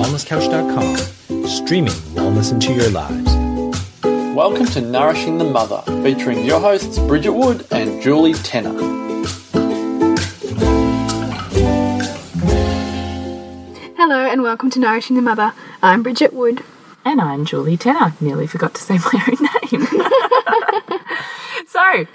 wellnesscouch.com, streaming wellness into your lives. Welcome to Nourishing the Mother, featuring your hosts Bridget Wood and Julie Tenner. Hello and welcome to Nourishing the Mother. I'm Bridget Wood. And I'm Julie Tenner. Nearly forgot to say my own name. so,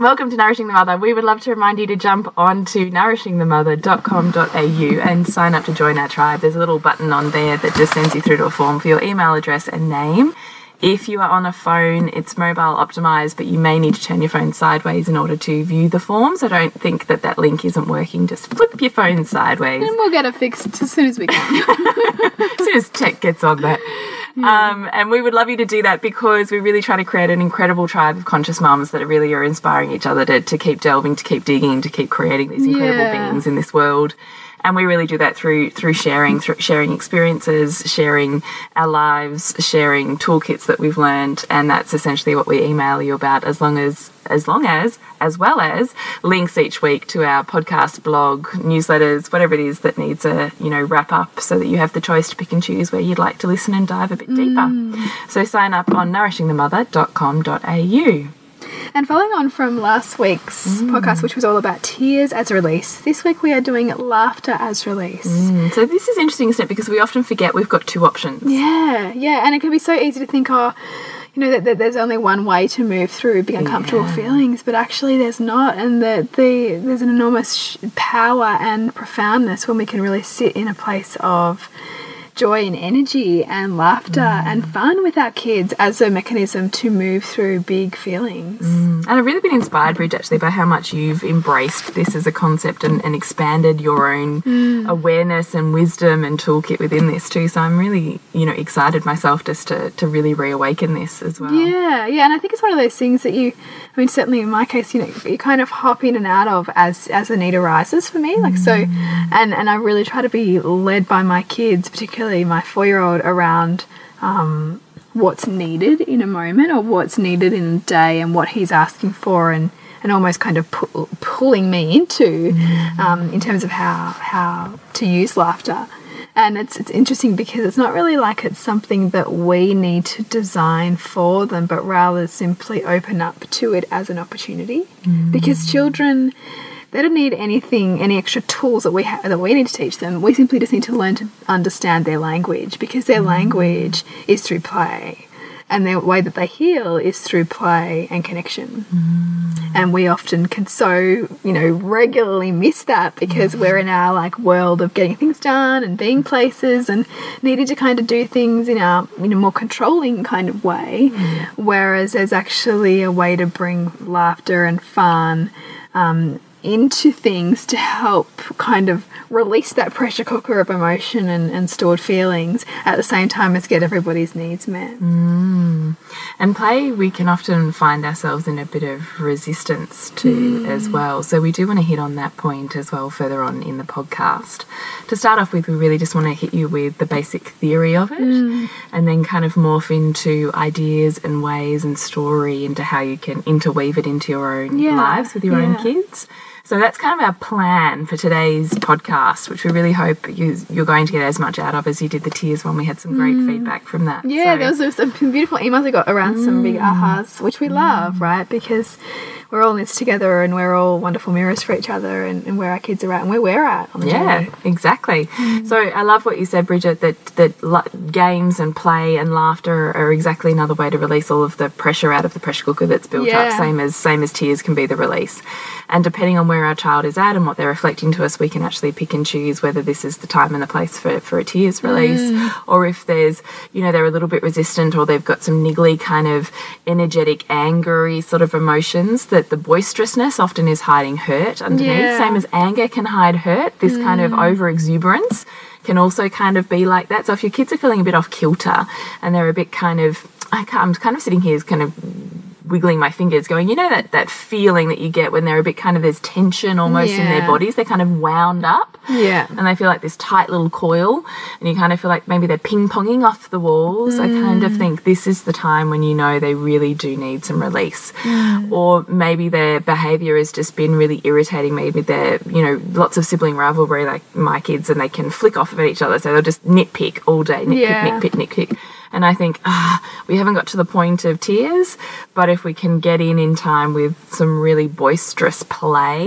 welcome to Nourishing the Mother. We would love to remind you to jump on to nourishingthemother.com.au and sign up to join our tribe. There's a little button on there that just sends you through to a form for your email address and name. If you are on a phone, it's mobile optimized, but you may need to turn your phone sideways in order to view the forms. I don't think that that link isn't working. Just flip your phone sideways. And we'll get it fixed as soon as we can. as soon as tech gets on that. Um, and we would love you to do that because we really try to create an incredible tribe of conscious mums that really are inspiring each other to, to keep delving, to keep digging, to keep creating these incredible Yeah. beings in this world. And we really do that through through sharing, through sharing experiences, sharing our lives, sharing toolkits that we've learned, and that's essentially what we email you about. As long as, as long as, as well as links each week to our podcast, blog, newsletters, whatever it is that needs a you know wrap up, so that you have the choice to pick and choose where you'd like to listen and dive a bit deeper. Mm. So sign up on nourishingthemother.com.au. and following on from last week's podcast, which was all about tears as release, this week we are doing laughter as release. Mm, So this is interesting, isn't it? Because we often forget we've got two options. Yeah, yeah, and it can be so easy to think, oh, you know, that, that there's only one way to move through big uncomfortable feelings, but actually there's not, and that the there's an enormous sh power and profoundness when we can really sit in a place of joy and energy and laughter mm. and fun with our kids as a mechanism to move through big feelings. Mm. And I've really been inspired, Bridge, actually, by how much you've embraced this as a concept and, and expanded your own mm. awareness and wisdom and toolkit within this too. So I'm really, you know, excited myself just to, to really reawaken this as well. Yeah, yeah, and I think it's one of those things that you, I mean, certainly in my case, you know, you kind of hop in and out of as as the need arises for me. Like so, and and I really try to be led by my kids, particularly my four year old, around um, what's needed in a moment or what's needed in a day and what he's asking for and. And almost kind of pu pulling me into, um, in terms of how how to use laughter and it's it's interesting because it's not really like it's something that we need to design for them, but rather simply open up to it as an opportunity. Because children, they don't need anything, any extra tools that we that we need to teach them. We simply just need to learn to understand their language because their mm-hmm. language is through play. And the way that they heal is through play and connection. Mm-hmm. And we often can so, you know, regularly miss that because we're in our like world of getting things done and being places and needing to kind of do things in our, you know, more controlling kind of way. Mm-hmm. Whereas there's actually a way to bring laughter and fun um, into things to help kind of release that pressure cooker of emotion and, and stored feelings at the same time as get everybody's needs met. Mm. And play, we can often find ourselves in a bit of resistance to mm. as well. So we do want to hit on that point as well further on in the podcast. To start off with, we really just want to hit you with the basic theory of it mm. and then kind of morph into ideas and ways and story into how you can interweave it into your own Yeah, lives with your own kids. So that's kind of our plan for today's podcast, which we really hope you, you're going to get as much out of as you did the tears one. We had some great mm. feedback from that. Yeah, So- there was some beautiful emails we got around some big mm. ahas, which we mm. love, right? Because we're all in this together and we're all wonderful mirrors for each other and, and where our kids are at and where we're at on the Yeah, journey. exactly. So I love what you said, Bridget. That that games and play and laughter are exactly another way to release all of the pressure out of the pressure cooker that's built up. Same as same as tears can be the release. And depending on where our child is at and what they're reflecting to us, we can actually pick and choose whether this is the time and the place for, for a tears mm. release, or if there's you know they're a little bit resistant or they've got some niggly kind of energetic, angry sort of emotions. That the boisterousness often is hiding hurt underneath. Yeah. Same as anger can hide hurt. This kind of mm. over exuberance can also kind of be like that. So if your kids are feeling a bit off kilter and they're a bit kind of, I can't, I'm kind of sitting here kind of wiggling my fingers, going, you know, that, that feeling that you get when they're a bit kind of, there's tension almost in their bodies. They're kind of wound up. Yeah. And they feel like this tight little coil, and you kind of feel like maybe they're ping ponging off the walls. I kind of mm. think this is the time when you know they really do need some release. Mm. Or maybe their behavior has just been really irritating. Maybe they're, you know, lots of sibling rivalry, like my kids, and they can flick off of each other. So they'll just nitpick all day nitpick, Yeah. nitpick, nitpick. And I think, ah, we haven't got to the point of tears, but if we can get in in time with some really boisterous play,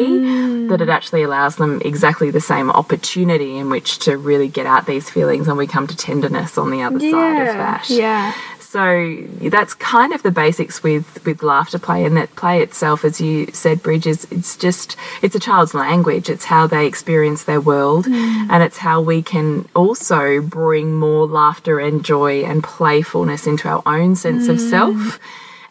that it actually allows them exactly the same opportunity in which to really get out these feelings and we come to tenderness on the other side of that. Yeah. So that's kind of the basics with with laughter play, and that play itself, as you said, bridges it's just it's a child's language. It's how they experience their world, mm. and it's how we can also bring more laughter and joy and playfulness into our own sense of mm. self.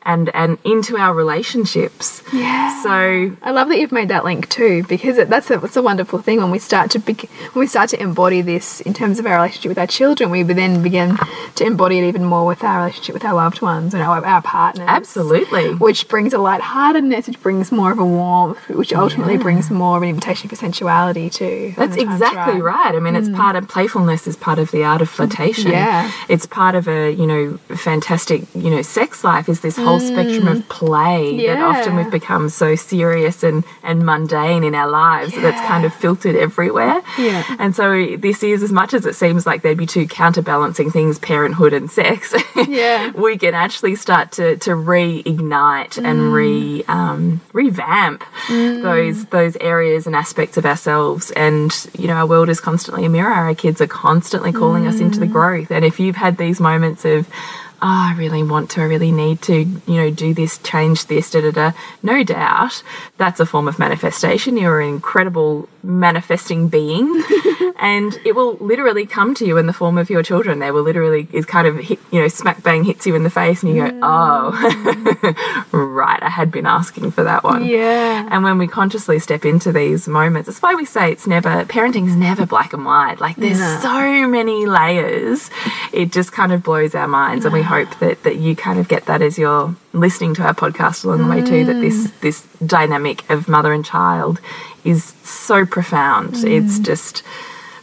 And, and into our relationships. Yeah. So I love that you've made that link too, because it, that's a, that's a wonderful thing when we start to bec when we start to embody this in terms of our relationship with our children. We then begin to embody it even more with our relationship with our loved ones and our, our partners. absolutely. Which brings a lightheartedness, which brings more of a warmth, which ultimately brings more of an invitation for sensuality too. That's exactly right. I mean, it's mm. part of playfulness is part of the art of flirtation. Yeah. It's part of a, you know, fantastic, you know, sex life is this whole spectrum of mm. play that often we've become so serious and, and mundane in our lives that it's kind of filtered everywhere. Yeah. And so this is as much as it seems like there'd be two counterbalancing things, parenthood and sex. Yeah. we can actually start to, to reignite and mm. re um, revamp mm. those those areas and aspects of ourselves. And you know, our world is constantly a mirror. Our kids are constantly calling us into the growth. And if you've had these moments of oh, I really want to, I really need to, you know, do this, change this, da da da. No doubt that's a form of manifestation. You're an incredible manifesting being, and it will literally come to you in the form of your children. They will literally, is kind of hit, you know, smack bang hits you in the face, and you go, mm. oh, right, I had been asking for that one. Yeah. And when we consciously step into these moments, that's why we say it's never, parenting is never black and white. Like there's No. so many layers. It just kind of blows our minds. And we hope that, that you kind of get that as you're listening to our podcast along the way too, that this, mm. this dynamic of mother and child is so profound. Mm. It's just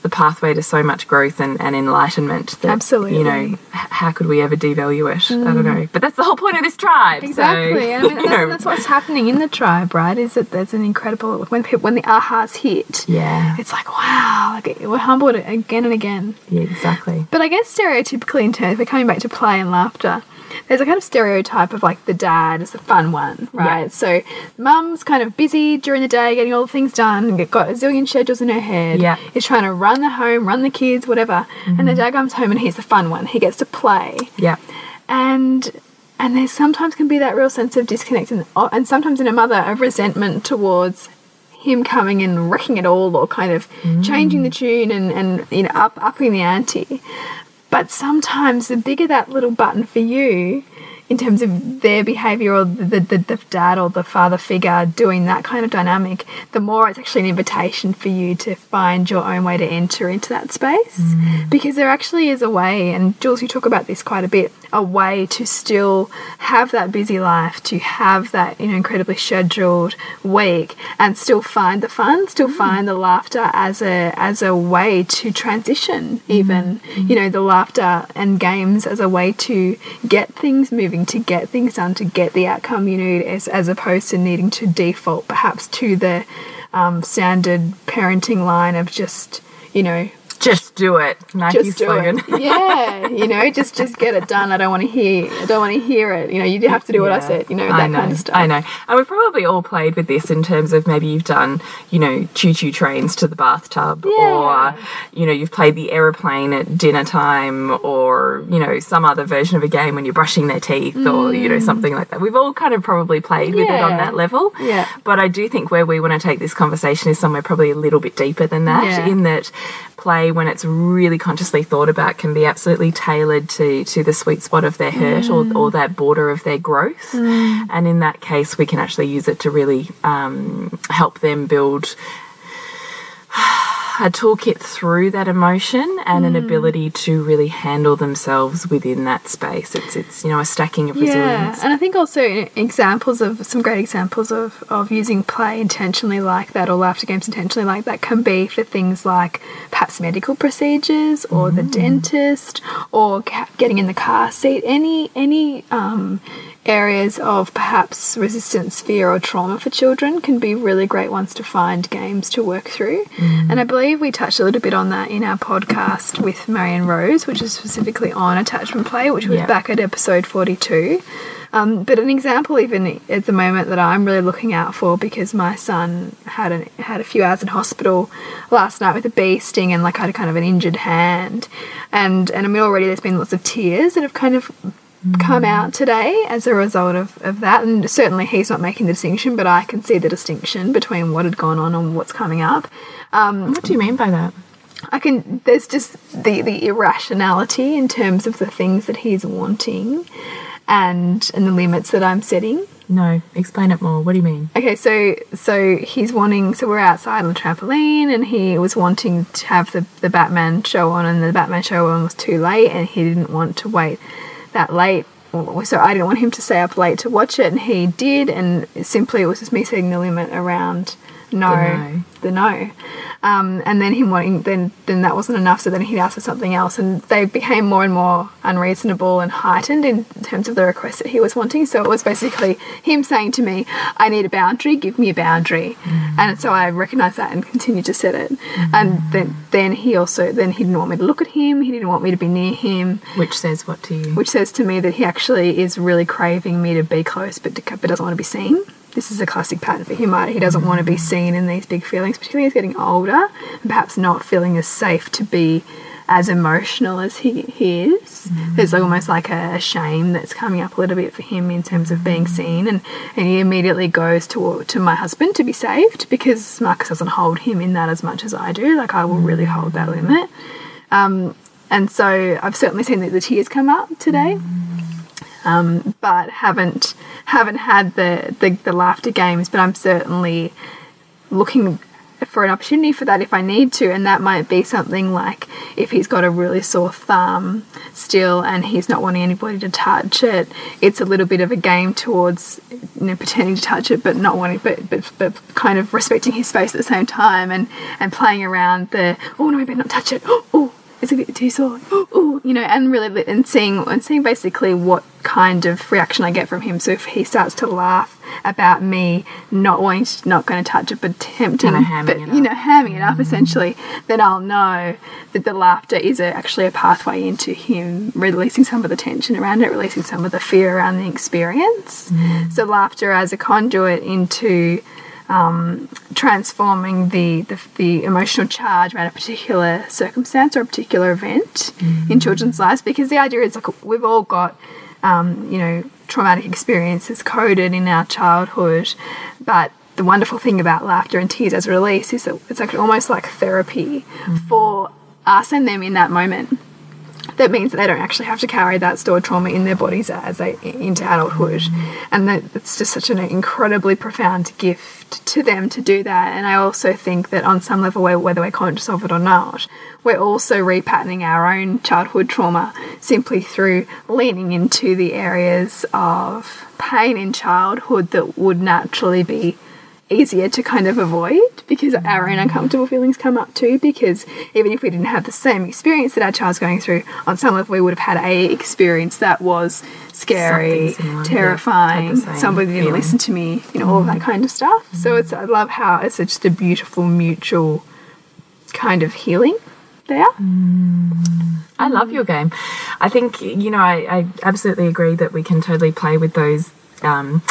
the pathway to so much growth and, and enlightenment that, Absolutely. you know, how could we ever devalue it? I don't mm. know. But that's the whole point of this tribe. so, Exactly. I mean, you that's, know, that's what's happening in the tribe, right? Is that there's an incredible when people when the ahas hit. Yeah. It's like wow, like we're humbled again and again. Yeah, exactly. But I guess stereotypically, in terms, we're coming back to play and laughter. There's a kind of stereotype of like the dad is the fun one, right? Yeah. So mum's kind of busy during the day, getting all the things done, got a zillion schedules in her head. Yeah. Is trying to run the home, run the kids, whatever. And the mm-hmm. dad comes home and he's the fun one. He gets to play Yeah. and and there sometimes can be that real sense of disconnect and, oh, and sometimes in a mother of resentment towards him coming and wrecking it all or kind of mm. changing the tune and, and you know up upping the ante but sometimes the bigger that little button for you in terms of their behavior or the, the, the dad or the father figure doing that kind of dynamic, the more it's actually an invitation for you to find your own way to enter into that space. Mm. Because there actually is a way, and Jules, you talk about this quite a bit, a way to still have that busy life, to have that you know incredibly scheduled week, and still find the fun, still mm. find the laughter as a as a way to transition. Even mm. you know the laughter and games as a way to get things moving, to get things done, to get the outcome you need, as as opposed to needing to default perhaps to the um, standard parenting line of just you know Just do it. Nike just do slogan. it. Yeah, you know, just just get it done. I don't want to hear. I don't want to hear it. You know, you have to do what I said. You know, I that know, kind of stuff. I know. And we've probably all played with this in terms of maybe you've done, you know, choo choo trains to the bathtub, Yeah. or, you know, you've played the aeroplane at dinner time, or, you know, some other version of a game when you're brushing their teeth, or, you know, something like that. We've all kind of probably played with it on Mm. That level. Yeah. But I do think where we want to take this conversation is somewhere probably a little bit deeper than that, Yeah. in that play when it's really consciously thought about can be absolutely tailored to to the sweet spot of their hurt or, or that border of their growth. And in that case we can actually use it to really um, help them build a toolkit through that emotion and an ability to really handle themselves within that space. It's it's you know a stacking of Yeah, resilience. and I think also examples of some great examples of, of using play intentionally like that or laughter games intentionally like that can be for things like perhaps medical procedures or the dentist or getting in the car seat. Any any um, areas of perhaps resistance, fear, or trauma for children can be really great ones to find games to work through. And I believe we touched a little bit on that in our podcast with Marion Rose, which is specifically on attachment play, which was Yeah. back at episode 42. Um, but an example, even at the moment, that I'm really looking out for because my son had an, had a few hours in hospital last night with a bee sting and like had a kind of an injured hand, and and I mean already there's been lots of tears that have kind of come out today as a result of, of that and certainly he's not making the distinction but I can see the distinction between what had gone on and what's coming up um, What do you mean by that? I can. There's just the the irrationality in terms of the things that he's wanting, and and the limits that I'm setting. No, explain it more. What do you mean? Okay, so so he's wanting. So we're outside on the trampoline, and he was wanting to have the the Batman show on, and the Batman show on was too late, and he didn't want to wait that late. So I didn't want him to stay up late to watch it, and he did, and simply it was just me setting the limit around no, no. the no. Um, and then him wanting, then then that wasn't enough. So then he'd ask for something else, and they became more and more unreasonable and heightened in terms of the request that he was wanting. So it was basically him saying to me, "I need a boundary. Give me a boundary." And so I recognised that and continued to set it. And then then he also then he didn't want me to look at him. He didn't want me to be near him, Which says what to you? which says to me that he actually is really craving me to be close, but, to, but doesn't want to be seen. This is a classic pattern for him. right? He doesn't want to be seen in these big feelings, particularly as he's getting older, and perhaps not feeling as safe to be as emotional as he, he is. Mm. There's almost like a, a shame that's coming up a little bit for him in terms of being mm. seen, and, and he immediately goes to to my husband to be saved because Marcus doesn't hold him in that as much as I do. Like I will really hold that mm. limit. Um, and so I've certainly seen that the tears come up today um, but haven't haven't had the, the the laughter games. But I'm certainly looking for an opportunity for that if I need to, and that might be something like if he's got a really sore thumb still and he's not wanting anybody to touch it. It's a little bit of a game towards you know pretending to touch it, but not wanting, but but, but kind of respecting his space at the same time and and playing around the oh no, I better not touch it. Oh, it's a bit too sore. Oh, you know, and really and seeing and seeing basically what kind of reaction I get from him. So if he starts to laugh about me not wanting to, not going to touch it, but tempting, Kinda but it you know, hamming it up essentially, then I'll know that the laughter is a, actually a pathway into him releasing some of the tension around it, releasing some of the fear around the experience. So laughter as a conduit into um, transforming the, the the emotional charge around a particular circumstance or a particular event in children's lives because the idea is like we've all got um, you know traumatic experiences coded in our childhood but the wonderful thing about laughter and tears as a release is that it's actually almost like therapy for us and them in that moment that means that they don't actually have to carry that stored trauma in their bodies as they into adulthood. And that it's just such an incredibly profound gift to them to do that. And i also think that on some level whether we're conscious of it or not we're also repatterning our own childhood trauma simply through leaning into the areas of pain in childhood that would naturally be easier to kind of avoid because our own uncomfortable feelings come up too because even if we didn't have the same experience that our child's going through on some level we would have had a experience that was scary similar, yeah. terrifying Had somebody didn't feeling. listen to me you know all that mm. kind of stuff so it's i love how it's just a beautiful mutual kind of healing there mm. I love your game. I think, you know, I, I absolutely agree that we can totally play with those um,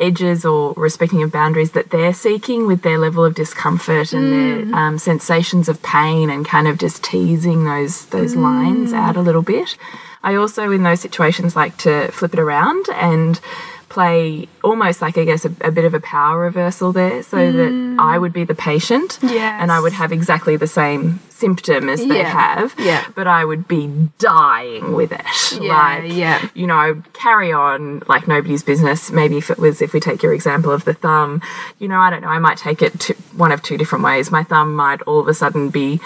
edges or respecting of boundaries that they're seeking with their level of discomfort and their um, sensations of pain and kind of just teasing those those lines out a little bit. I also, in those situations, like to flip it around and play almost like I guess a, a bit of a power reversal there, so that mm. I would be the patient, Yes. and I would have exactly the same symptom as they Yeah. have, Yeah. but I would be dying with it. Yeah, like, yeah. you know, I carry on like nobody's business. Maybe if it was, if we take your example of the thumb, you know, I don't know, I might take it to one of two different ways. My thumb might all of a sudden be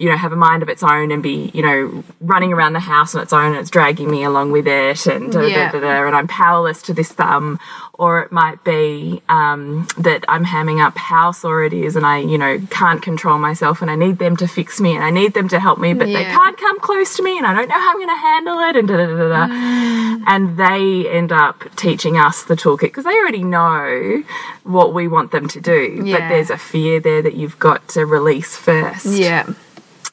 you know, have a mind of its own and be, you know, running around the house on its own and it's dragging me along with it and da, da, Yeah. da, da, and I'm powerless to this thumb. Or it might be um, that I'm hamming up how sore it is and I, you know, can't control myself and I need them to fix me and I need them to help me, but they can't come close to me and I don't know how I'm going to handle it and da da da da. da. Mm. And they end up teaching us the toolkit because they already know what we want them to do. But there's a fear there that you've got to release first. Yeah.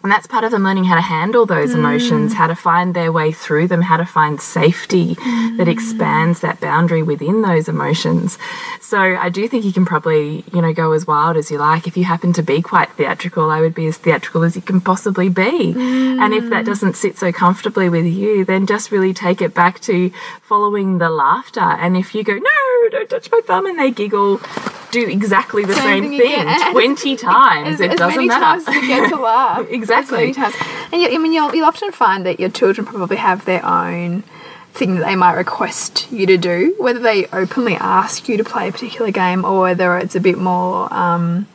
And that's part of them learning how to handle those mm. emotions, how to find their way through them, how to find safety that mm. expands that boundary within those emotions. So I do think you can probably, you know, go as wild as you like. If you happen to be quite theatrical, I would be as theatrical as you can possibly be. And if that mm. doesn't sit so comfortably with you, then just really take it back to following the laughter. And if you go, no, don't touch my thumb, and they giggle, do exactly the Same same, thing thing 20 times. As, it as doesn't matter. times as it gets a laugh. Exactly. As many. And you, I mean, you'll, you'll often find that your children probably have their own thing that they might request you to do, whether they openly ask you to play a particular game or whether it's a bit more, um,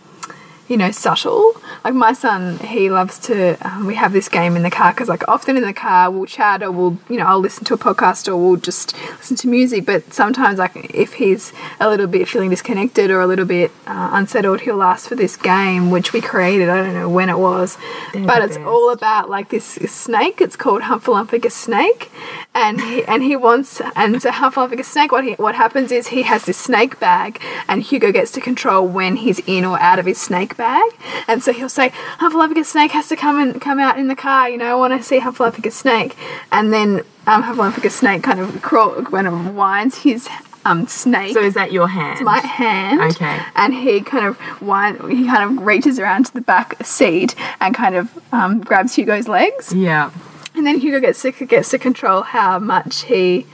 you know, subtle. Like my son, he loves to. Um, we have this game in the car because, like, often in the car we'll chat or we'll, you know, I'll listen to a podcast or we'll just listen to music. But sometimes, like, if he's a little bit feeling disconnected or a little bit uh, unsettled, he'll ask for this game which we created. I don't know when it was, but it's best. all about like this snake. It's called Humphalumpigus snake, and he and he wants and so Humphalumpigus snake. What he what happens is he has this snake bag, and Hugo gets to control when he's in or out of his snake bag, and so he'll say Humphalumpigus snake has to come and come out in the car. You know, I want to see Humphalumpigus snake, and then um, Humphalumpigus snake kind of crawl when it winds his um snake So is that your hand? It's my hand. Okay. And he kind of one he kind of reaches around to the back seat and kind of um, grabs Hugo's legs, yeah. And then Hugo gets to gets to control how much he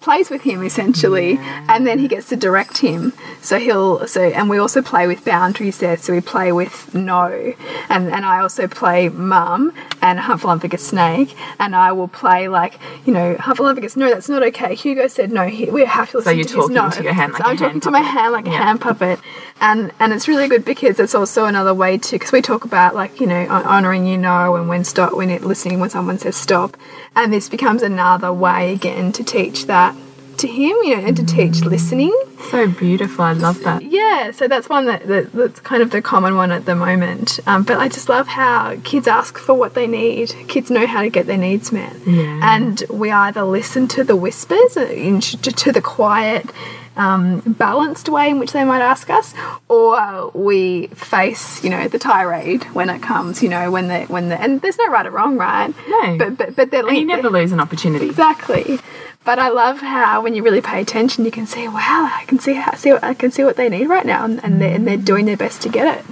plays with him essentially. And then he gets to direct him. So he'll so and we also play with boundaries there. So we play with no. And and I also play mum and Humphalumpigus snake. And I will play like you know Humphalumpigus no that's not okay. Hugo said no he, we have to listen you're to his talking no. to your hand like so I'm talking hand to my hand like a hand puppet and and it's really good because it's also another way to because we talk about like you know honoring you know and when stop when it listening when someone says stop and this becomes another way again to teach that to him you know and to teach listening So beautiful. I love that. yeah so that's one that, that that's kind of the common one at the moment um, but i just love how kids ask for what they need kids know how to get their needs met Yeah. and we either listen to the whispers uh, to the quiet um, balanced way in which they might ask us, or we face, you know, the tirade when it comes, you know, when the when the and there's no right or wrong, right? No. but but but they're And you never lose an opportunity. Exactly. But I love how when you really pay attention, you can see, wow, I can see how see what, I can see what they need right now, and, and, they're, and they're doing their best to get it.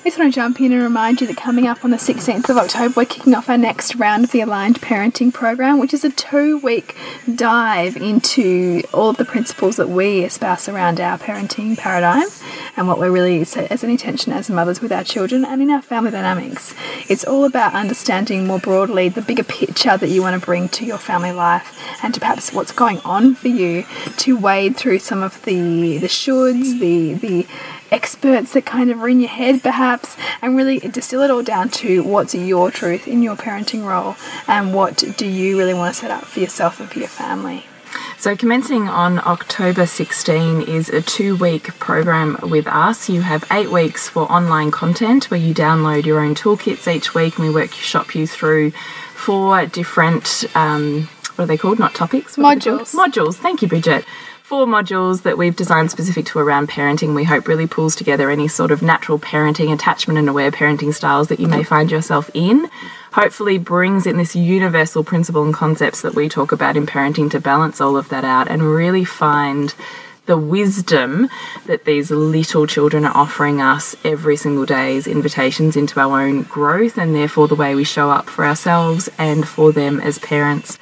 I just want to jump in and remind you that coming up on the 16th of October, we're kicking off our next round of the Aligned Parenting Program, which is a two week dive into all of the principles that we espouse around our parenting paradigm and what we're really set as an intention as mothers with our children and in our family dynamics. It's all about understanding more broadly the bigger picture that you want to bring to your family life and to perhaps what's going on for you to wade through some of the the shoulds, the the experts that kind of are in your head perhaps and really distill it all down to what's your truth in your parenting role and what do you really want to set up for yourself and for your family So, commencing on October 16 is a two week program with us. You have eight weeks for online content where you download your own toolkits each week and we workshop you through four different, um, what are they called? Not topics? What are they called? Modules. Modules. Thank you, Bridget. Four modules that we've designed specific to around parenting. We hope really pulls together any sort of natural parenting, attachment, and aware parenting styles that you may find yourself in. Hopefully, brings in this universal principle and concepts that we talk about in parenting to balance all of that out and really find the wisdom that these little children are offering us every single day is invitations into our own growth and therefore the way we show up for ourselves and for them as parents.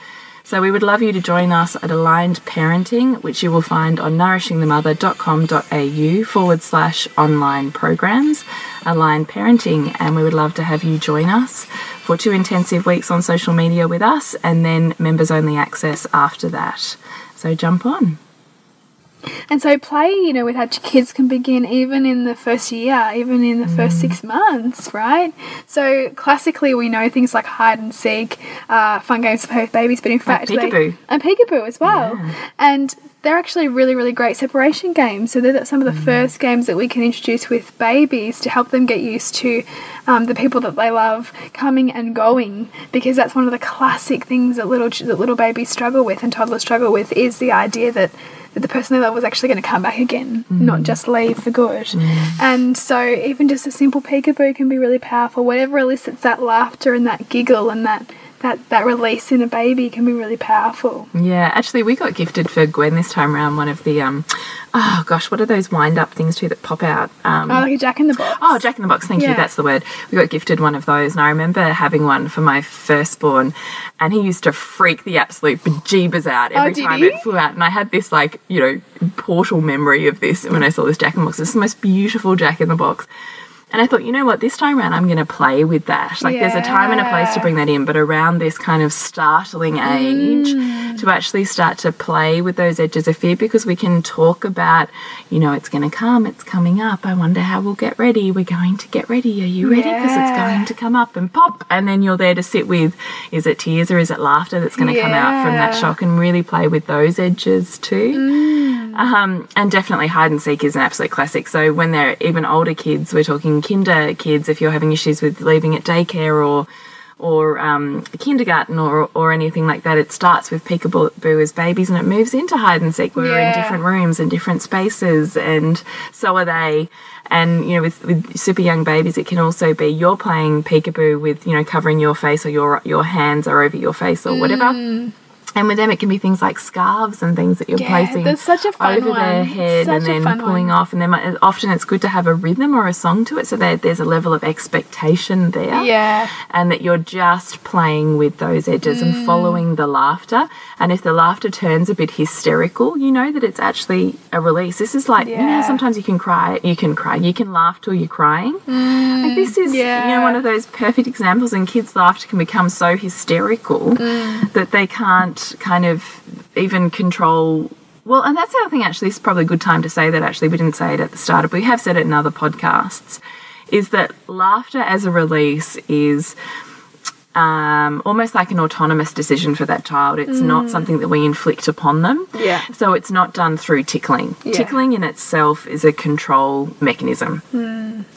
So we would love you to join us at Aligned Parenting, which you will find on nourishingthemother.com.au forward slash online programs, Aligned Parenting. And we would love to have you join us for two intensive weeks on social media with us and then members only access after that. So jump on. And so play, you know, with how kids can begin even in the first year, even in the first six months, right? So classically, we know things like hide and seek, uh, fun games for with babies, but in fact, peekaboo. they and peekaboo as well, and they're actually really, really great separation games. So they're some of the mm. first games that we can introduce with babies to help them get used to um, the people that they love coming and going, because that's one of the classic things that little that little babies struggle with and toddlers struggle with is the idea that that the person they love was actually going to come back again, mm. not just leave for good. Mm. And so, even just a simple peekaboo can be really powerful. Whatever elicits that laughter and that giggle and that that that release in a baby can be really powerful. Yeah, actually, we got gifted for Gwen this time around one of the, um, oh gosh, what are those wind up things too that pop out? Um, Oh, like a Jack in the Box. Oh, Jack in the Box, thank you, that's the word. We got gifted one of those, and I remember having one for my firstborn, and he used to freak the absolute bejeebers out every Oh, time he? it flew out. And I had this, like, you know, portal memory of this when I saw this Jack in the Box. It's the most beautiful Jack in the Box. And I thought, you know what, this time around I'm going to play with that. Like, there's a time and a place to bring that in, but around this kind of startling age, Mm. to actually start to play with those edges of fear because we can talk about, you know, it's going to come, it's coming up. I wonder how we'll get ready. We're going to get ready. Are you ready? Because it's going to come up and pop. And then you're there to sit with is it tears or is it laughter that's going to come out from that shock and really play with those edges too. Mm. Um, and definitely hide and seek is an absolute classic. So when they're even older kids, we're talking kinder kids, if you're having issues with leaving at daycare or or um, kindergarten or, or anything like that, it starts with peekaboo as babies and it moves into hide and seek. We're in different rooms and different spaces, and so are they. And you know, with, with super young babies, it can also be you're playing peekaboo with you know covering your face or your your hands are over your face or whatever. And with them, it can be things like scarves and things that you're Yeah, placing that's such a fun over their head Such and then pulling one. off. And then often it's good to have a rhythm or a song to it, so that there's a level of expectation there Yeah. and that you're just playing with those edges Mm. and following the laughter. And if the laughter turns a bit hysterical, you know that it's actually a release. This is like you know sometimes you can cry, you can cry, you can laugh till you're crying. like this is you know one of those perfect examples, and kids' laughter can become so hysterical Mm. that they can't kind of even control. Well, and that's the other thing. Actually, it's probably a good time to say that. Actually, we didn't say it at the start, but we have said it in other podcasts. Is that laughter as a release is um, almost like an autonomous decision for that child. It's not something that we inflict upon them. Mm. Yeah. So it's not done through tickling. Yeah. Tickling in itself is a control mechanism.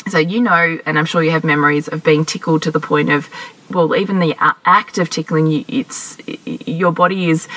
So you know, and I'm sure you have memories of being tickled to the point of, well, even the act of tickling, you, it's your body is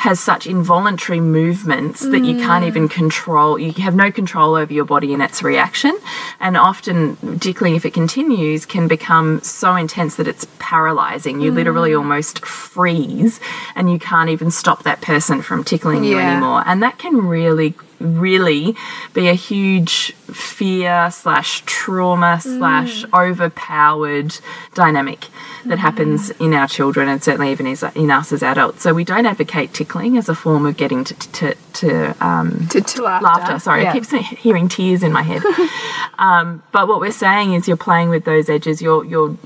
has such involuntary movements that you can't even mm. control. You have no control over your body and its reaction, and often tickling, if it continues, can become so intense that it's paralyzing. You literally mm. almost freeze, and you can't even stop that person from tickling you anymore, and that can really really be a huge fear slash trauma slash overpowered dynamic that happens in our children and certainly even is in us as adults. So we don't advocate tickling as a form of getting to to, to um, To, to laughter. laughter. Sorry, Yeah. I keep hearing tears in my head. um, but what we're saying is you're playing with those edges. You're you're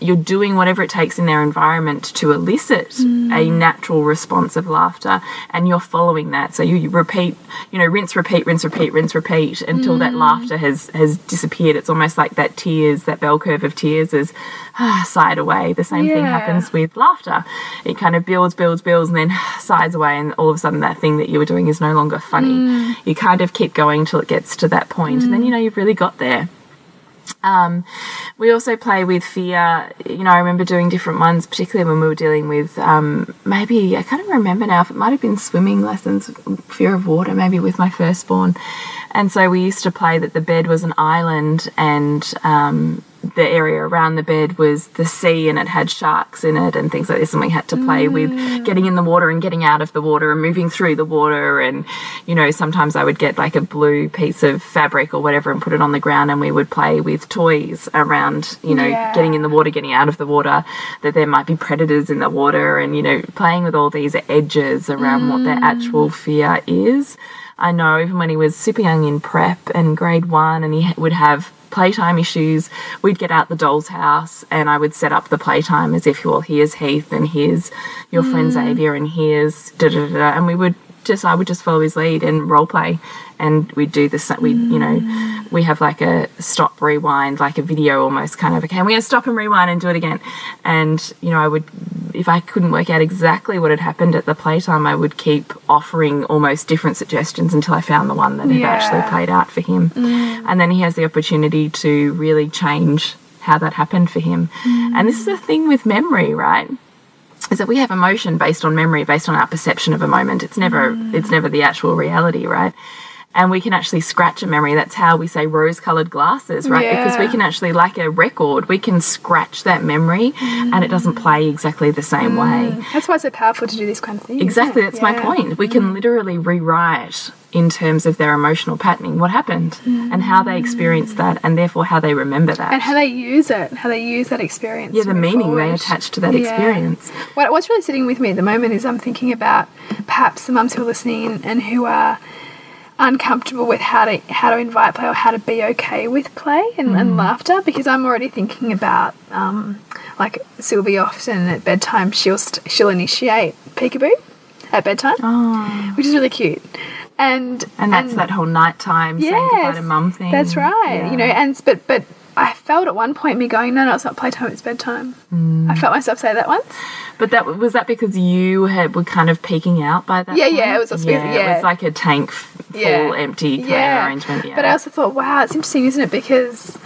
you're doing whatever it takes in their environment to elicit a natural response of laughter, and you're following that. So you, you repeat, you know, rinse, repeat, rinse, repeat, rinse, repeat until that mm. laughter has has disappeared. It's almost like that tears, that bell curve of tears, is ah, sighed away. The same thing happens with laughter. It kind of builds, builds, builds, and then sides away, and all of a sudden that thing that you were doing is no longer funny. Mm. You kind of keep going till it gets to that point, and then mm. you know you've really got there. Um, we also play with fear. You know, I remember doing different ones, particularly when we were dealing with um, maybe I can't remember now if it might have been swimming lessons, fear of water, maybe with my firstborn. And so we used to play that the bed was an island and um, the area around the bed was the sea and it had sharks in it and things like this and we had to play with mm. getting in the water and getting out of the water and moving through the water. And you know sometimes I would get like a blue piece of fabric or whatever and put it on the ground and we would play with toys around you know Yeah. getting in the water getting out of the water that there might be predators in the water and you know playing with all these edges around what their actual mm. fear is. I know even when he was super young in prep and grade one, and he would have playtime issues, we'd get out the doll's house and I would set up the playtime as if, well, here's Heath and here's your friend mm. Xavier and here's da da da, da, and we would just, I would just follow his lead and role play. And we'd do this, we, you know, we have like a stop, rewind, like a video almost kind of, okay, we're going to stop and rewind and do it again. And, you know, I would, if I couldn't work out exactly what had happened at the playtime, I would keep offering almost different suggestions until I found the one that had Yeah. actually played out for him. Mm. And then he has the opportunity to really change how that happened for him. Mm. And this is the thing with memory, right? Is that we have emotion based on memory, based on our perception of a moment. It's never mm. it's never the actual reality, right? And we can actually scratch a memory. That's how we say rose colored glasses, right? Because we can actually, like a record, we can scratch that memory and it doesn't mm. play exactly the same mm. way. That's why it's so powerful to do this kind of thing. Exactly, that's my point. We can literally rewrite in terms of their emotional patterning what happened and how they experienced that and therefore how they remember that. And how they use it, how they use that experience. yeah, the meaning they attach to that Yeah. experience. What, what's really sitting with me at the moment is I'm thinking about perhaps the mums who are listening and who are uncomfortable with how to how to invite play or how to be okay with play and, Mm. and laughter because I'm already thinking about um, like Sylvie often at bedtime she'll st- she'll initiate peekaboo at bedtime, Oh. which is really cute. And And that's that whole nighttime saying goodbye to mum thing. That's right. Yeah. You know, and but but I felt at one point me going, no, no, it's not playtime, it's bedtime. Mm. I felt myself say that once. But that was that because you had were kind of peeking out by that. Yeah, point? yeah, it was yeah, yeah. It was like a tank full Yeah. empty Yeah. arrangement. Yeah. But I also thought, wow, it's interesting, isn't it? Because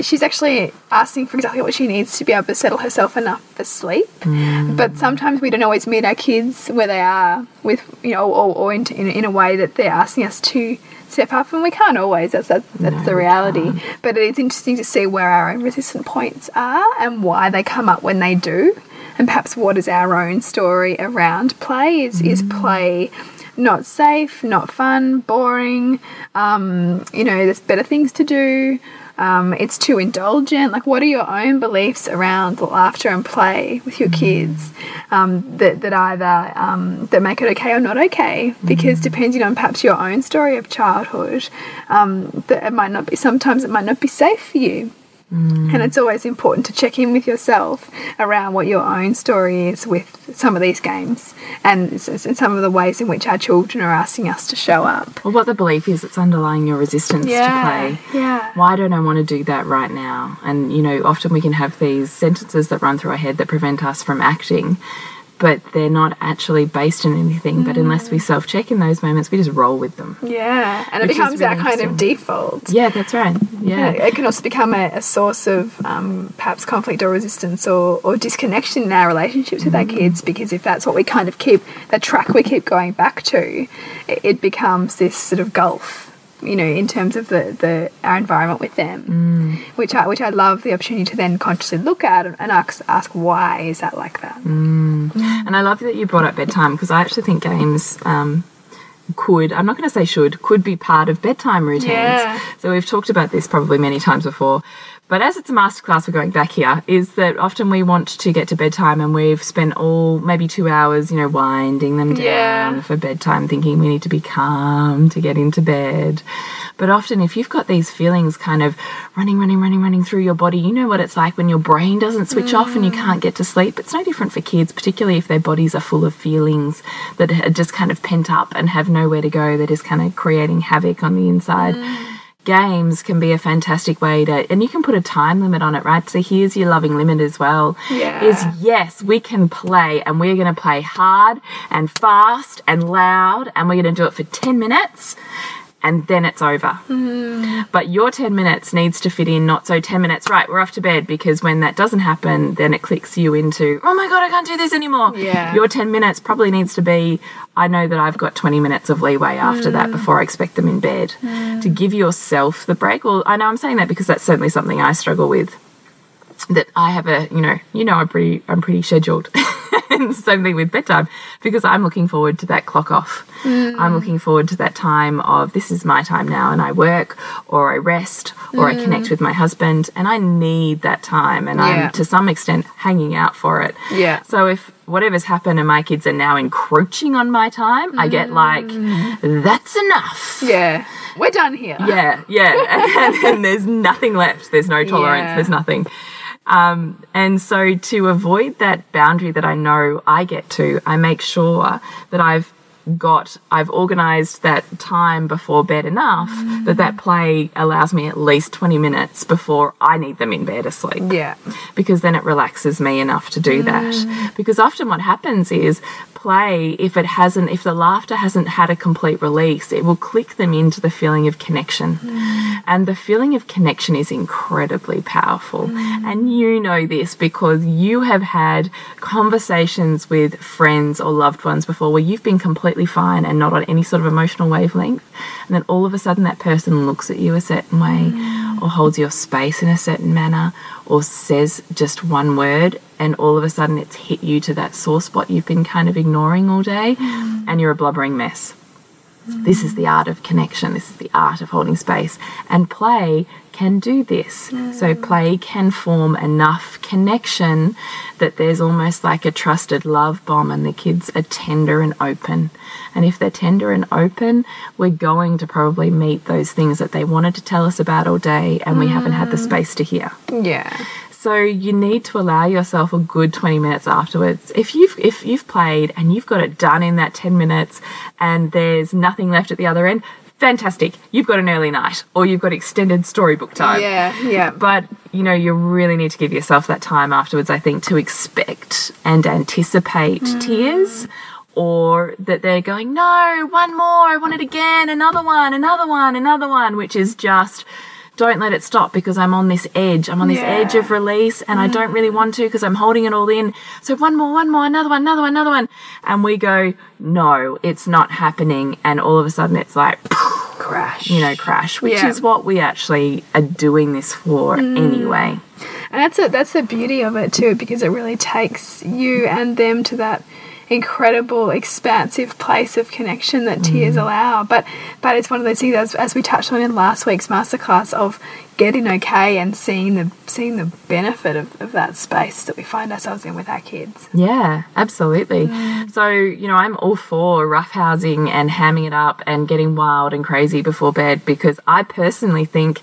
she's actually asking for exactly what she needs to be able to settle herself enough for sleep. Mm. But sometimes we don't always meet our kids where they are with, you know, or, or in, in, in a way that they're asking us to step up, and we can't always. That's that's, that's No, the reality. But it is interesting to see where our own resistant points are and why they come up when they do, and perhaps what is our own story around play. Is is Mm. play not safe, not fun, boring? Um, you know, there's better things to do. Um, it's too indulgent. Like, what are your own beliefs around laughter and play with your kids um, that, that either um, that make it okay or not okay? Because depending on perhaps your own story of childhood, um, that it might not be. Sometimes it might not be safe for you. And it's always important to check in with yourself around what your own story is with some of these games and, s- s- and some of the ways in which our children are asking us to show up. Well, what the belief is that's underlying your resistance to play. Yeah. Why don't I want to do that right now? And, you know, often we can have these sentences that run through our head that prevent us from acting, but they're not actually based in anything. But unless we self check in those moments, we just roll with them. Yeah. And it becomes our kind of default. Yeah, that's right. Yeah, Yeah. it can also become a, a source of um, perhaps conflict or resistance or, or disconnection in our relationships with our kids because if that's what we kind of keep, the track we keep going back to, it, it becomes this sort of gulf, you know, in terms of the, the our environment with them, which I which I love the opportunity to then consciously look at and ask ask why is that like that? And I love that you brought up bedtime because I actually think games um, could, I'm not going to say should, could be part of bedtime routines. Yeah. So we've talked about this probably many times before. But as it's a masterclass, we're going back here, is that often we want to get to bedtime and we've spent all maybe two hours, you know, winding them down Yeah. for bedtime, thinking we need to be calm to get into bed. But often, if you've got these feelings kind of running, running, running, running through your body, you know what it's like when your brain doesn't switch off and you mm. can't get to sleep. It's no different for kids, particularly if their bodies are full of feelings that are just kind of pent up and have nowhere to go, that is kind of creating havoc on the inside. Mm. Games can be a fantastic way to, and you can put a time limit on it, right? So here's your loving limit as well. Yeah. Is yes, we can play and we're going to play hard and fast and loud and we're going to do it for 10 minutes and then it's over. Mm-hmm. But your 10 minutes needs to fit in, not so 10 minutes, right, we're off to bed, because when that doesn't happen, then it clicks you into, oh my God, I can't do this anymore. Yeah. Your 10 minutes probably needs to be, I know that I've got 20 minutes of leeway after that mm. before I expect them in bed. Mm. To give yourself the break. Well, I know I'm saying that because that's certainly something I struggle with that I have a, you know, you know, I'm pretty, I'm pretty scheduled. and same thing with bedtime because I'm looking forward to that clock off. I'm mm. looking forward to that time of this is my time now and I work or I rest or I connect mm. with my husband and I need that time and Yeah. I'm to some extent hanging out for it. Yeah. So if whatever's happened and my kids are now encroaching on my time, I get like, mm. that's enough. Yeah. We're done here. Yeah, yeah. and, and there's nothing left. There's no tolerance. Yeah. There's nothing. Um, and so to avoid that boundary that I know I get to, I make sure that I've got I've organized that time before bed enough mm. that that play allows me at least 20 minutes before I need them in bed asleep Yeah. because then it relaxes me enough to do mm. that. Because often what happens is play, if it hasn't, if the laughter hasn't had a complete release, it will click them into the feeling of connection. Mm. And the feeling of connection is incredibly powerful. And you know this because you have had conversations with friends or loved ones before where you've been completely fine and not on any sort of emotional wavelength. And then all of a sudden that person looks at you a certain way or holds your space in a certain manner or says just one word and all of a sudden it's hit you to that sore spot you've been kind of ignoring all day mm. and you're a blubbering mess. This is the art of connection. This is the art of holding space. And play can do this. So, mm. play can form enough connection that there's almost like a trusted love bomb, and the kids are tender and open. And if they're tender and open, we're going to probably meet those things that they wanted to tell us about all day, and we haven't had the mm. space to hear. Yeah. So you need to allow yourself a good 20 minutes afterwards. If you've if you've played and you've got it done in that 10 minutes and there's nothing left at the other end, fantastic. You've got an early night or you've got extended storybook time. Yeah. Yeah. But you know, you really need to give yourself that time afterwards, I think, to expect and anticipate mm. tears. Or that they're going, no, one more, I want it again, another one, another one, another one, which is just don't let it stop because I'm on this edge. I'm on this Yeah. edge of release and I don't really want to because I'm holding it all in. So one more, one more, another one, another one, another one. And we go, no, it's not happening. And all of a sudden it's like, Crash. you know, crash, which Yeah. is what we actually are doing this for mm. anyway. And that's a, that's the beauty of it too, because it really takes you and them to that incredible, expansive place of connection that tears mm. allow. But but it's one of those things as, as we touched on in last week's masterclass of getting okay and seeing the seeing the benefit of, of that space that we find ourselves in with our kids. Yeah, absolutely. Mm. So, you know, I'm all for roughhousing and hamming it up and getting wild and crazy before bed because I personally think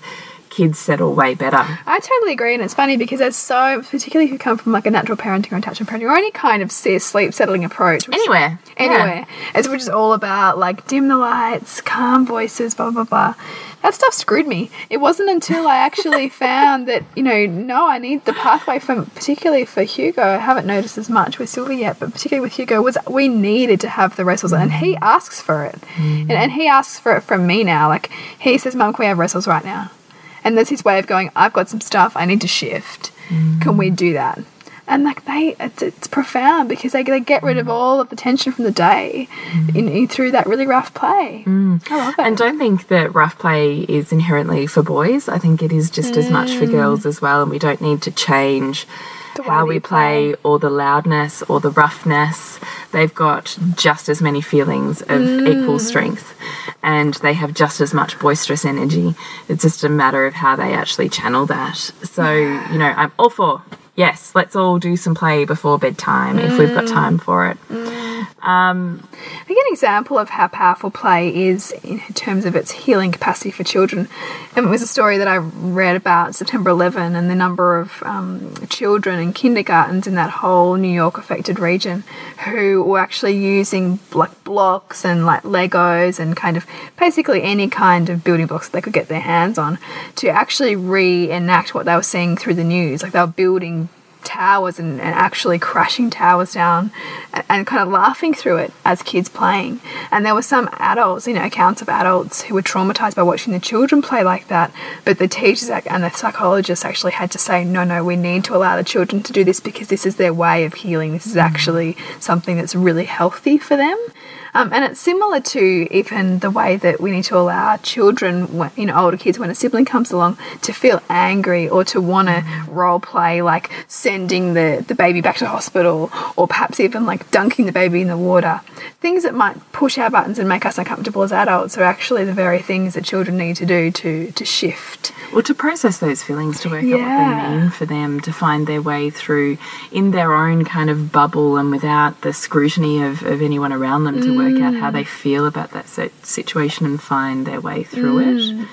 kids settle way better. I totally agree, and it's funny because there's so, particularly if you come from like a natural parenting or attachment parenting or any kind of sleep settling approach, which- Anywhere. Yeah. anywhere, it's which is all about like dim the lights, calm voices, blah blah blah. That stuff screwed me. It wasn't until I actually found that you know, no, I need the pathway from particularly for Hugo. I haven't noticed as much with Sylvia yet, but particularly with Hugo was we needed to have the wrestles, and he mm. asks for it, and, and he asks for it from me now. Like he says, "Mum, can we have wrestles right now?" And that's his way of going, I've got some stuff I need to shift. Can we do that? And like they, it's, it's profound because they, they get rid of all of the tension from the day in, in- through that really rough play. Mm. I love it. And don't think that rough play is inherently for boys. I think it is just as much for mm. girls as well, and we don't need to change how we you play or the loudness or the roughness. They've got just as many feelings of equal mm. strength and they have just as much boisterous energy. It's just a matter of how they actually channel that. So, you know, I'm all for yes, let's all do some play before bedtime if we've got mm. time for it. Mm. I think an example of how powerful play is in terms of its healing capacity for children. And it was a story that I read about September 11 and the number of um, children in kindergartens in that whole New York affected region who were actually using like blocks and like Legos and kind of basically any kind of building blocks that they could get their hands on to actually reenact what they were seeing through the news. Like they were building towers and, and actually crashing towers down and, and kind of laughing through it as kids playing. And there were some adults, you know, accounts of adults who were traumatized by watching the children play like that. But the teachers and the psychologists actually had to say, no, no, we need to allow the children to do this because this is their way of healing. This is mm. actually something that's really healthy for them. Um, and it's similar to even the way that we need to allow children, you know, older kids, when a sibling comes along, to feel angry or to want to role play, like sending the, the baby back to hospital or perhaps even like dunking the baby in the water. Things that might push our buttons and make us uncomfortable as adults are actually the very things that children need to do to, to shift. Or to process those feelings, to work out what they mean for them, to find their way through in their own kind of bubble and without the scrutiny of, of anyone around them to work out how they mm. feel about that situation and find their way through it. Mm.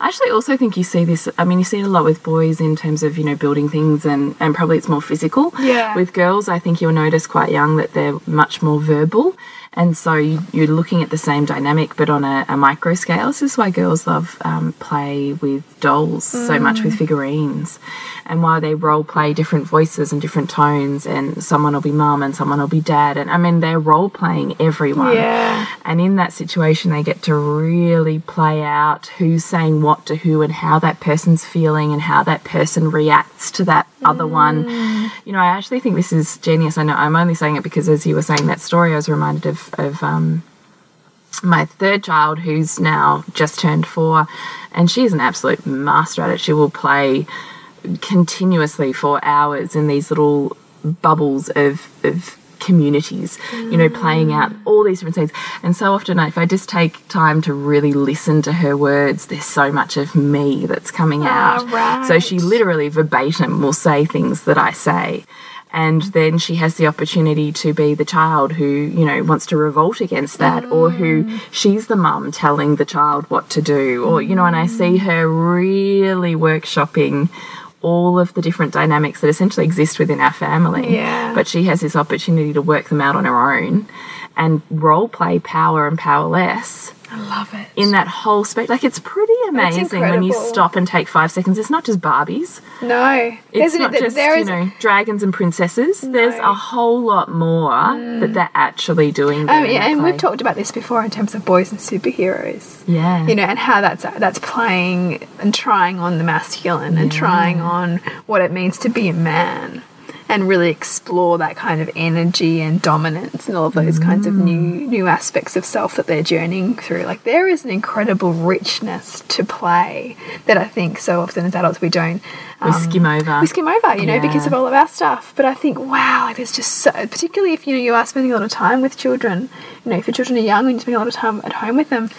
I actually also think you see this, I mean, you see it a lot with boys in terms of, you know, building things and, and probably it's more physical. Yeah. With girls, I think you'll notice quite young that they're much more verbal. And so you, you're looking at the same dynamic, but on a, a micro scale. This is why girls love um, play with dolls so much with figurines, and why they role play different voices and different tones. And someone will be mum, and someone will be dad. And I mean, they're role playing everyone. Yeah. And in that situation, they get to really play out who's saying what to who and how that person's feeling and how that person reacts to that other one. You know, I actually think this is genius. I know I'm only saying it because as you were saying that story, I was reminded of, of um, my third child who's now just turned four, and she is an absolute master at it. She will play continuously for hours in these little bubbles of, of communities, you know, playing out all these different scenes. And so often, if I just take time to really listen to her words, there's so much of me that's coming ah, out. right. So she literally verbatim will say things that I say. And then she has the opportunity to be the child who, you know, wants to revolt against that, or who mm. she's the mum telling the child what to do, or, you know, and I see her really workshopping all of the different dynamics that essentially exist within our family. Yeah. But she has this opportunity to work them out on her own and role play power and powerless I love it. in that whole space. Like it's pretty amazing when you stop and take five seconds. It's not just Barbies. no, It's not just there you know dragons and princesses. There's a whole lot more mm. that they're actually doing. Um, there in yeah, and play. we've talked about this before in terms of boys and superheroes. Yeah. You know, and how that's that's playing and trying on the masculine and trying on what it means to be a man. And really explore that kind of energy and dominance and all of those kinds of new new aspects of self that they're journeying through. Like there is an incredible richness to play that I think so often as adults we don't we um, skim over. we skim over, you know, because of all of our stuff. But I think, wow, like there's just so, particularly if you know you are spending a lot of time with children, you know, if your children are young and you're spending a lot of time at home with them,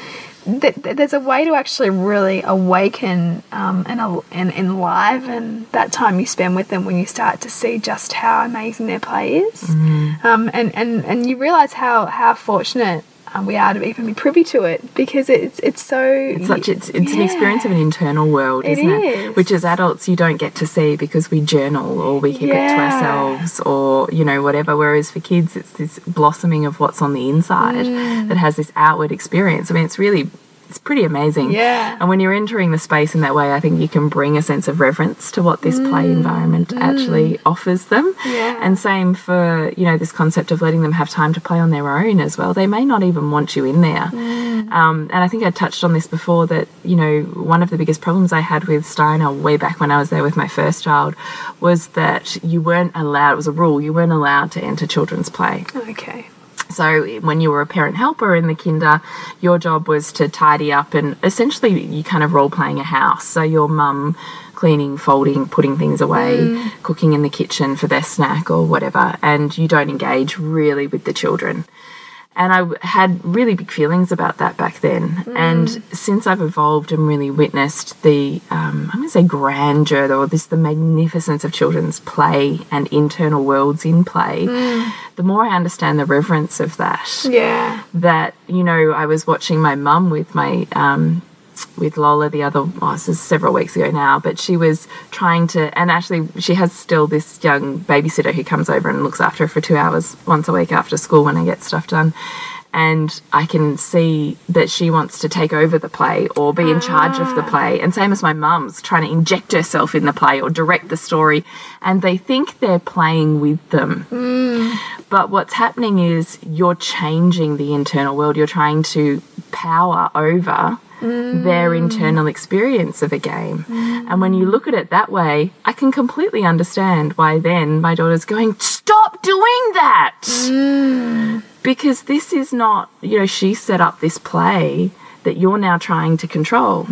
th th- there's a way to actually really awaken um, and, and enliven that time you spend with them when you start to see just how amazing their play is, Mm. um, and and and you realize how how fortunate. Um, we are to even be privy to it because it's it's so It's such it's it's an experience of an internal world, isn't it, is. Which as adults you don't get to see because we journal or we keep it to ourselves or you know whatever. Whereas for kids, it's this blossoming of what's on the inside Mm. that has this outward experience. I mean, it's really it's pretty amazing. Yeah. And when you're entering the space in that way, I think you can bring a sense of reverence to what this play environment actually offers them. Mm. Yeah. And same for, you know, this concept of letting them have time to play on their own as well. They may not even want you in there. Mm. Um, and I think I touched on this before that, you know, one of the biggest problems I had with Steiner way back when I was there with my first child was that you weren't allowed, it was a rule, you weren't allowed to enter children's play. okay. So when you were a parent helper in the kinder, your job was to tidy up and essentially you kind of role playing a house. So your mum cleaning, folding, putting things away, mm. cooking in the kitchen for their snack or whatever, and you don't engage really with the children. And I had really big feelings about that back then. And since I've evolved and really witnessed the, um, I'm going to say grandeur or this, the magnificence of children's play and internal worlds in play, the more I understand the reverence of that. Yeah. That, you know, I was watching my mum with my, um, with Lola the other, well, this is several weeks ago now, but she was trying to, and actually she has still this young babysitter who comes over and looks after her for two hours once a week after school when I get stuff done. And I can see that she wants to take over the play or be in charge of the ah. play. And same as my mum's trying to inject herself in the play or direct the story. And they think they're playing with them. Hmm. But what's happening is you're changing the internal world. You're trying to power over their internal experience of a game. And when you look at it that way, I can completely understand why then my daughter's going, Stop doing that! because this is not, you know, she set up this play that you're now trying to control.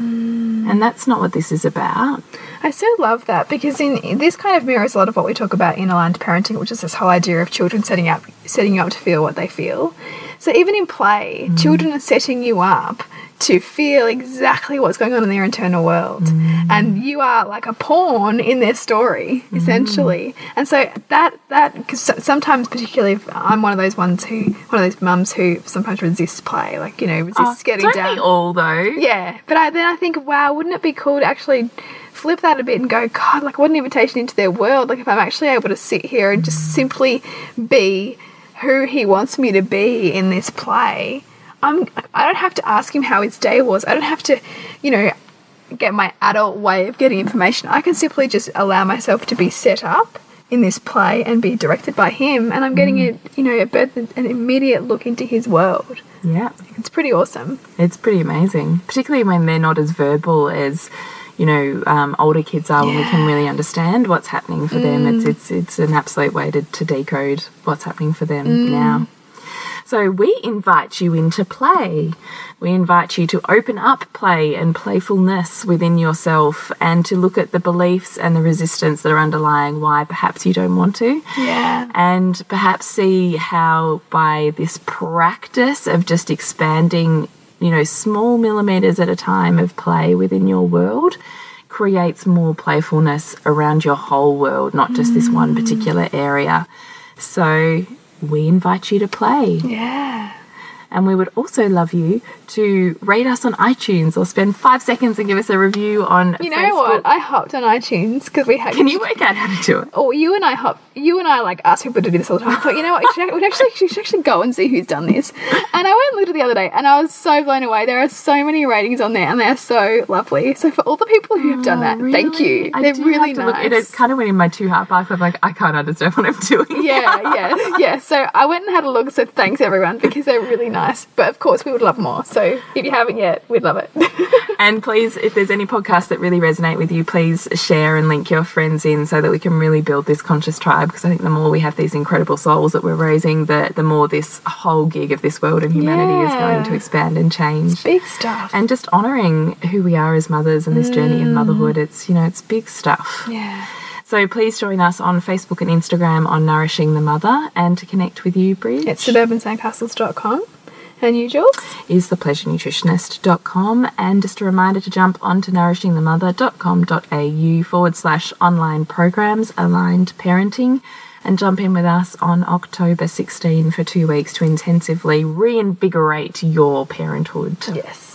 And that's not what this is about. I so love that because in, in this kind of mirrors a lot of what we talk about in aligned parenting, which is this whole idea of children setting up setting you up to feel what they feel. So even in play, mm. children are setting you up to feel exactly what's going on in their internal world. Mm. And you are like a pawn in their story, mm. essentially. And so that, that, because sometimes, particularly if I'm one of those ones who, one of those mums who sometimes resist play, like, you know, resists oh, getting Don't down. we all though? Yeah, but I, then I think, wow, wouldn't it be cool to actually flip that a bit and go, God, like what an invitation into their world. Like if I'm actually able to sit here and just simply be who he wants me to be in this play, I'm. I don't have to ask him how his day was. I don't have to, you know, get my adult way of getting information. I can simply just allow myself to be set up in this play and be directed by him, and I'm getting mm. a, you know, a birth, an immediate look into his world. Yeah. It's pretty awesome. It's pretty amazing, particularly when they're not as verbal as you know um, older kids are. When we can really understand what's happening for them, it's mm. it's it's an absolute way to, to decode what's happening for them now. Mm. So we invite you into play. We invite you to open up play and playfulness within yourself and to look at the beliefs and the resistance that are underlying why perhaps you don't want to Yeah. and perhaps see how by this practice of just expanding, you know, small millimeters at a time of play within your world creates more playfulness around your whole world, not just this one mm. particular area. So we invite you to play. Yeah. And we would also love you to rate us on iTunes or spend five seconds and give us a review on You know Facebook. what? I hopped on iTunes because we had. Can you work out how to do it? Oh, you and I hop. You and I like ask people to do this all the time. I thought, you know what? We should, we'd actually, we should actually go and see who's done this. And I went and looked at the other day, and I was so blown away. There are so many ratings on there, and they are so lovely. So for all the people who have done that, oh, thank you. I They're do really have to look- nice. It, it kind of went in my two heart box. I'm like, I can't understand what I'm doing. yeah, yeah, yeah. So I went and had a look. So thanks everyone because they're really nice. But of course, we would love more. So if you haven't yet, we'd love it. And please, if there's any podcasts that really resonate with you, please share and link your friends in so that we can really build this conscious tribe. Because I think the more we have these incredible souls that we're raising, the the more this whole gig of this world and humanity is going to expand and change. Big stuff. And just honoring who we are as mothers and this journey of mm. motherhood, it's you know it's big stuff. yeah. So please join us on Facebook and Instagram on Nourishing the Mother, and to connect with you, Bridge. It's suburbansandcastles.com. And you, Jules? is thepleasurenutritionist.com and just a reminder to jump onto nourishingthemother.com.au forward slash online programs aligned parenting and jump in with us on October 16 for two weeks to intensively reinvigorate your parenthood. Yes.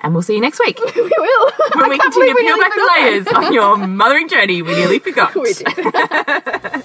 And we'll see you next week We will. when we can't continue to peel back the layers on your mothering journey we nearly forgot. We did.